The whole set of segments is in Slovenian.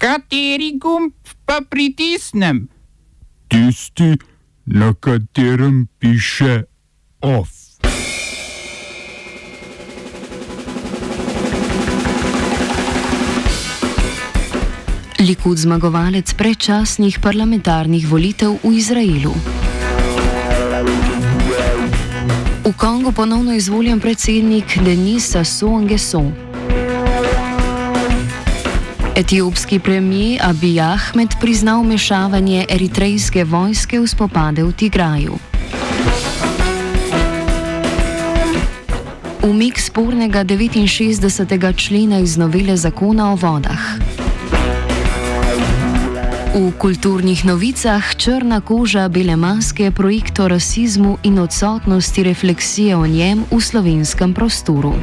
Kateri gumb pa pritisnem? Tisti, na katerem piše OF. Likud zmagovalec predčasnih parlamentarnih volitev v Izraelu. V Kongu ponovno izvoljen predsednik Denis Sassou Nguesso. Etiopski premijer Abiy Ahmed priznal mešavanje eritrejske vojske v spopade v Tigraju. Umik spornega 69. člena iz novele zakona o vodah. V kulturnih novicah črna koža bele maske projekt o rasizmu in odsotnosti refleksije o njem v slovenskem prostoru.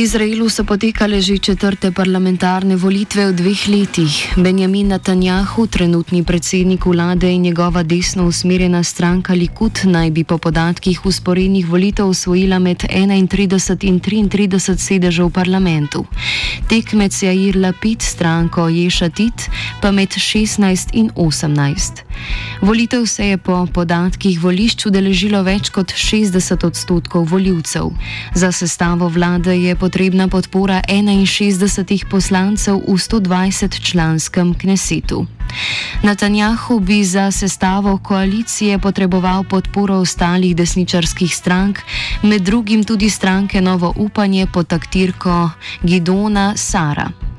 Izraelu so potekale že četrte parlamentarne volitve v dveh letih. Benjamin Netanjahu, trenutni predsednik vlade in njegova desno usmerjena stranka Likud naj bi po podatkih usporednih volitev osvojila med 31 in 33 sedežev v parlamentu. Tekmec Jair Lapid, stranko Ješatit, pa med 16 in 18. Volitev se je po podatkih volišč udeležilo več kot 60 odstotkov voljivcev. Za sestavo vlade je potrebna podpora 61 poslancev v 120 članskem knesetu. Netanjahu bi za sestavo koalicije potreboval podporo ostalih desničarskih strank, med drugim tudi stranke Novo upanje pod taktirko Gidona Sara.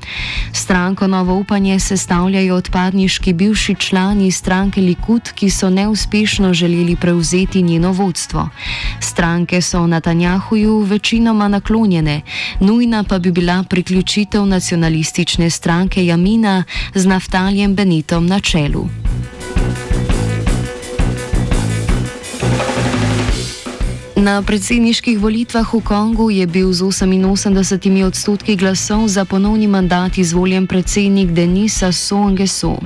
Stranko Novo upanje sestavljajo odpadniški bivši člani stranke Likud, ki so neuspešno želeli prevzeti njeno vodstvo. Stranke so Netanjahuju večinoma naklonjene, nujna pa bi bila priključitev nacionalistične stranke Jamina z Naftaljem Benitom na čelu. Na predsedniških volitvah v Kongu je bil z 88 odstotki glasov za ponovni mandat izvoljen predsednik Denisa Songesu.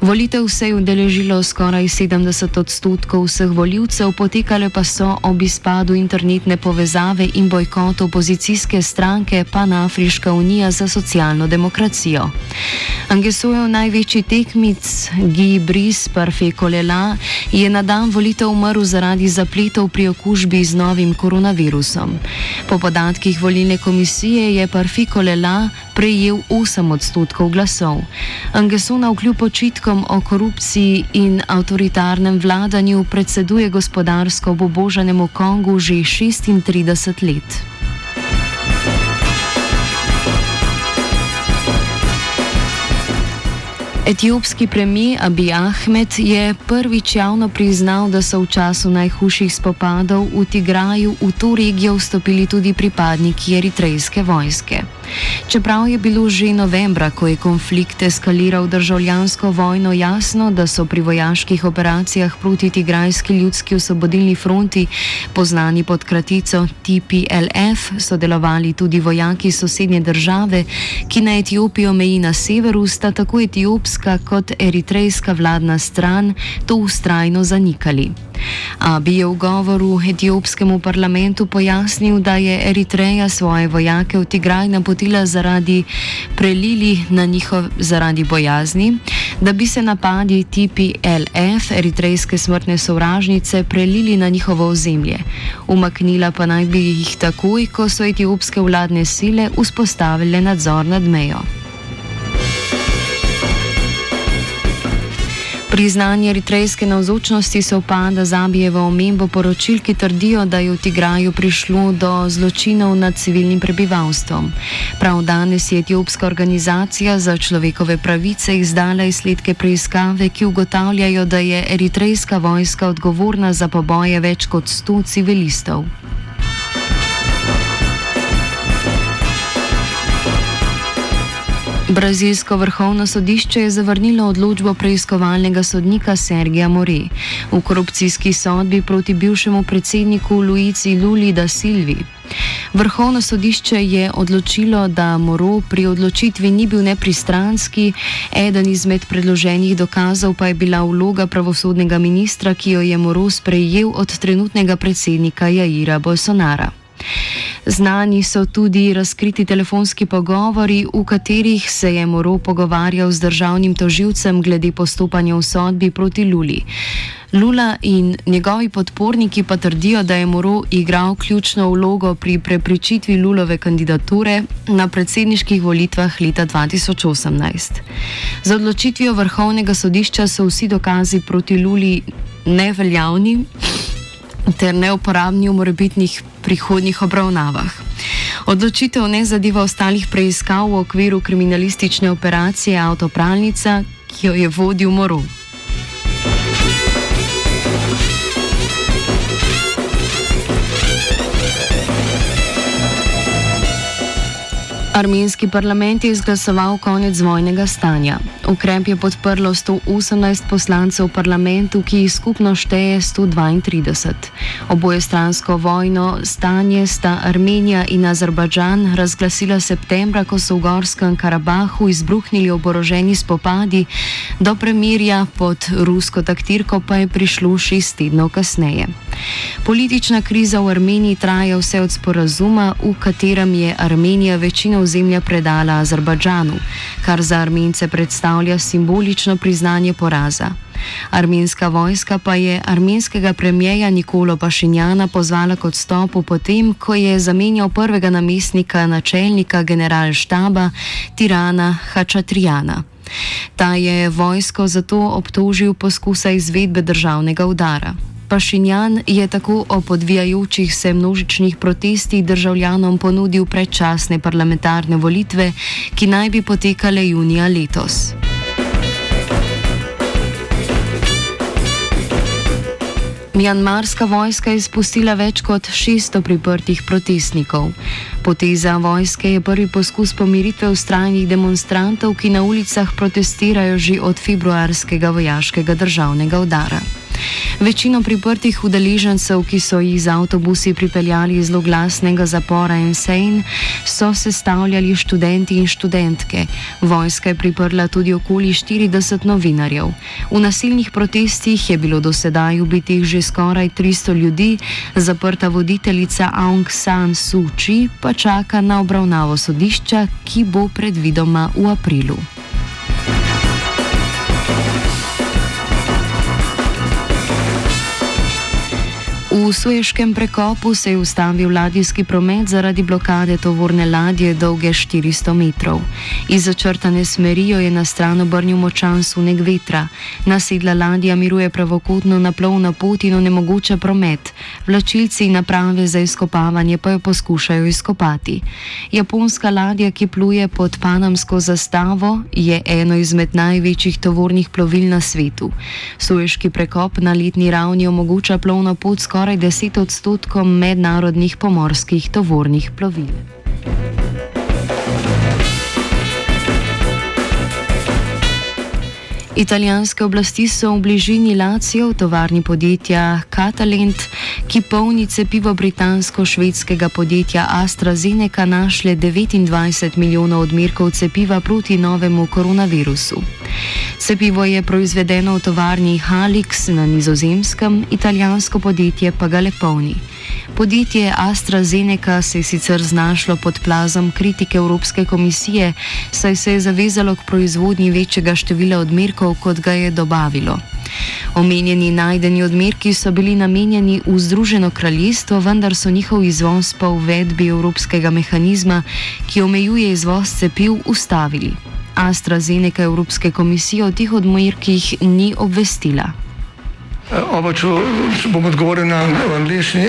Volitev se je udeležilo skoraj 70 odstotkov vseh voljivcev, potekale pa so ob izpadu internetne povezave in bojkotu opozicijske stranke Panafriška unija za socialno demokracijo. Angesojev največji tekmic Guy Brice Parfait-Colela je na dan volitev umrl zaradi zapletov pri okužbi z novim koronavirusom. Po podatkih volilne komisije je Parfiko Lela prejel 8 odstotkov glasov. Angesona vkljub očitkom o korupciji in avtoritarnem vladanju predseduje gospodarsko obobožanemu Kongu že 36 let. Etiopski premijer Abiy Ahmed je prvič javno priznal, da so v času najhujših spopadov v Tigraju v to regijo vstopili tudi pripadniki eritrejske vojske. Čeprav je bilo že novembra, ko je konflikt eskaliral državljansko vojno, jasno, da so pri vojaških operacijah proti Tigrajski ljudski osvobodilni fronti, poznani pod kratico TPLF, sodelovali tudi vojaki sosednje države, ki na Etiopijo meji na severu, sta tako etiopska kot eritrejska vladna stran to ustrajno zanikali. Abi je v govoru etiopskemu parlamentu pojasnil, da je Eritreja svoje vojake v Tigraj napotila zaradi prelili na njihov zaradi bojazni, da bi se napadi TPLF, eritrejske smrtne sovražnice, prelili na njihovo ozemlje. Umaknila pa naj bi jih takoj, ko so etiopske vladne sile vzpostavile nadzor nad mejo. Priznanje eritrejske navzočnosti se upada z Abijevo omembo poročil, ki trdijo, da je v Tigraju prišlo do zločinov nad civilnim prebivalstvom. Prav danes je etiopska organizacija za človekove pravice izdala izsledke preiskave, ki ugotavljajo, da je eritrejska vojska odgovorna za poboje več kot 100 civilistov. Brazilsko vrhovno sodišče je zavrnilo odločbo preiskovalnega sodnika Sergija More v korupcijski sodbi proti bivšemu predsedniku Luici Luli da Silvi. Vrhovno sodišče je odločilo, da Moro pri odločitvi ni bil nepristranski, eden izmed predloženih dokazov pa je bila vloga pravosodnega ministra, ki jo je Moro sprejel od trenutnega predsednika Jaira Bolsonara. Znani so tudi razkriti telefonski pogovori, v katerih se je Moro pogovarjal z državnim toživcem glede postopanja v sodbi proti Luli. Lula in njegovi podporniki pa trdijo, da je Moro igral ključno vlogo pri prepričitvi Lulove kandidature na predsedniških volitvah leta 2018. Za odločitvijo vrhovnega sodišča so vsi dokazi proti Luli neveljavni ter neuporabni v morebitnih prihodnjih obravnavah. Odločitev ne zadeva ostalih preiskav v okviru kriminalistične operacije Avtopralnica, ki jo je vodil Morov. Armenski parlament je izglasoval konec vojnega stanja. Ukrep je podprlo 118 poslancev v parlamentu, ki jih skupno šteje 132. Oboje stransko vojno stanje sta Armenija in Azerbajdžan razglasila septembra, ko so v Gorskem Karabahu izbruhnili oboroženi spopadi, do premirja pod rusko taktirko pa je prišlo šest tednov kasneje. Politična kriza v Armeniji traja vse od sporazuma, v katerem je Armenija večino ozemlja predala Azerbajdžanu, kar za Armence predstavlja simbolično priznanje poraza. Armenska vojska pa je armenskega premijeja Nikolo Pašinjana pozvala k odstopu potem, ko je zamenjal prvega namestnika načelnika generalštaba Tirana Hačatrijana. Ta je vojsko zato obtožil poskusa izvedbe državnega udara. Pašinjan je tako o podvijajočih se množičnih protestih državljanom ponudil predčasne parlamentarne volitve, ki naj bi potekale junija letos. Mjanmarska vojska je spustila več kot 600 priprtih protestnikov. Poteza vojske je prvi poskus pomiritve ustrajnih demonstrantov, ki na ulicah protestirajo že od februarskega vojaškega državnega udara. Večino priprtih udeležencev, ki so jih z avtobusi pripeljali iz zloglasnega zapora Insane, so sestavljali študenti in študentke. Vojska je priprla tudi okoli 40 novinarjev. V nasilnih protestih je bilo do sedaj ubitih že skoraj 300 ljudi, zaprta voditeljica Aung San Suu Kyi pa čaka na obravnavo sodišča, ki bo predvidoma v aprilu. V Sueškem prekopu se je ustavil ladijski promet zaradi blokade tovorne ladje dolge 400 metrov. Iz začrtane smeri jo je na stran obrnil močan sunek vetra. Nasedla ladja miruje pravokotno na plovno pot in onemogoča promet. Vlačilci in naprave za izkopavanje pa jo poskušajo izkopati. Japonska ladja, ki pluje pod panamsko zastavo, je eno izmed največjih tovornih plovil na svetu. Sueški prekop na letni ravni omogoča plovno pot skoraj 10 odstotkom mednarodnih pomorskih tovornih plovil. Italijanske oblasti so v bližini Lacijo v tovarni podjetja Catalent, ki polni cepivo britansko-švedskega podjetja AstraZeneca, našle 29 milijonov odmerkov cepiva proti novemu koronavirusu. Cepivo je proizvedeno v tovarni Halix na nizozemskem, italijansko podjetje pa ga le polni. Podjetje AstraZeneca se je sicer znašlo pod plazom kritike Evropske komisije, saj se je zavezalo k proizvodnji večjega števila odmerkov, kot ga je dobavilo. Omenjeni najdeni odmerki so bili namenjeni v Združeno kraljestvo, vendar so njihov izvoz po uvedbi evropskega mehanizma, ki omejuje izvoz cepiv, ustavili. AstraZeneca Evropske komisije o teh odmerkih ni obvestila. Oba, če bom odgovoril na angliški.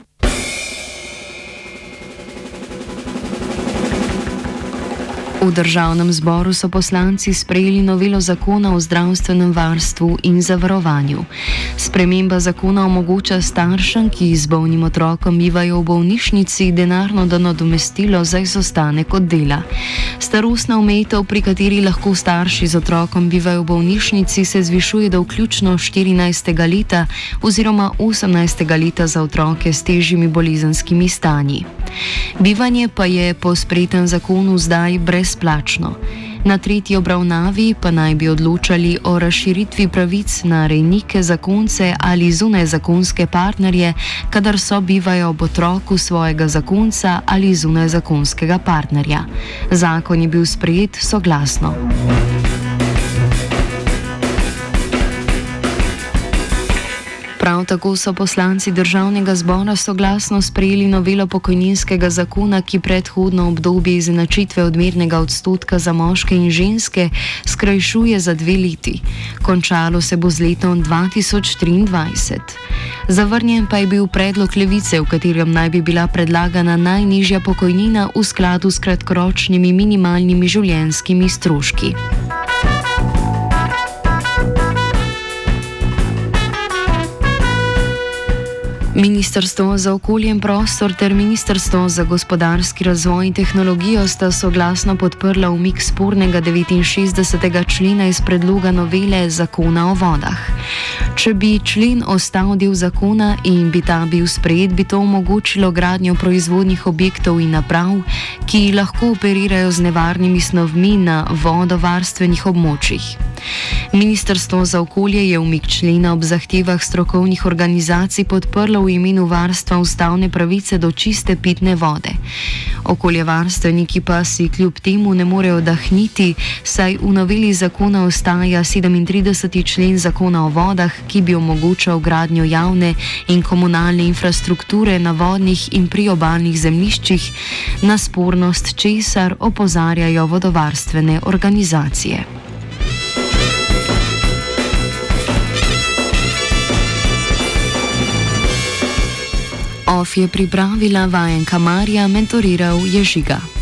V državnem zboru so poslanci sprejeli novelo zakona o zdravstvenem varstvu in zavarovanju. Sprememba zakona omogoča staršem, ki z bolnim otrokom bivajo v bolnišnici, denarno nadomestilo za izostanek od dela. Starostna omejitev, pri kateri lahko starši z otrokom bivajo v bolnišnici, se zvišuje do vključno 14. leta oziroma 18. leta za otroke s težjimi bolezenskimi stanji. Bivanje pa je po sprejetem zakonu zdaj brezplačno. Na tretji obravnavi pa naj bi odločali o razširitvi pravic na rejnike, zakonce ali zunaj zakonske partnerje, kadar so bivajo ob otroku svojega zakonca ali zunaj zakonskega partnerja. Zakon je bil sprejet soglasno. Prav tako so poslanci državnega zbora soglasno sprejeli novelo pokojninskega zakona, ki predhodno obdobje izenačitve odmernega odstotka za moške in ženske skrajšuje za dve leti. Končalo se bo z letom 2023. Zavrnjen pa je bil predlog levice, v katerem naj bi bila predlagana najnižja pokojnina v skladu s kratkoročnimi minimalnimi življenjskimi stroški. Ministrstvo za okolje in prostor ter Ministrstvo za gospodarski razvoj in tehnologijo sta soglasno podprla umik spornega 69. člena iz predloga novele zakona o vodah. Če bi člen ostal del zakona in bi ta bil sprejet, bi to omogočilo gradnjo proizvodnih objektov in naprav, ki lahko operirajo z nevarnimi snovmi na vodovarstvenih območjih. Ministrstvo za okolje je umik člena ob zahtevah strokovnih organizacij podprlo v imenu varstva ustavne pravice do čiste pitne vode. Okoljevarstveniki pa si kljub temu ne morejo dahniti, saj v noveli zakona ostaja 37. člen zakona o vodah, ki bi omogočal gradnjo javne in komunalne infrastrukture na vodnih in priobalnih zemljiščih, na spornost česar opozarjajo vodovarstvene organizacije. OF je pripravila vajenka Marija, mentoriral je žiga.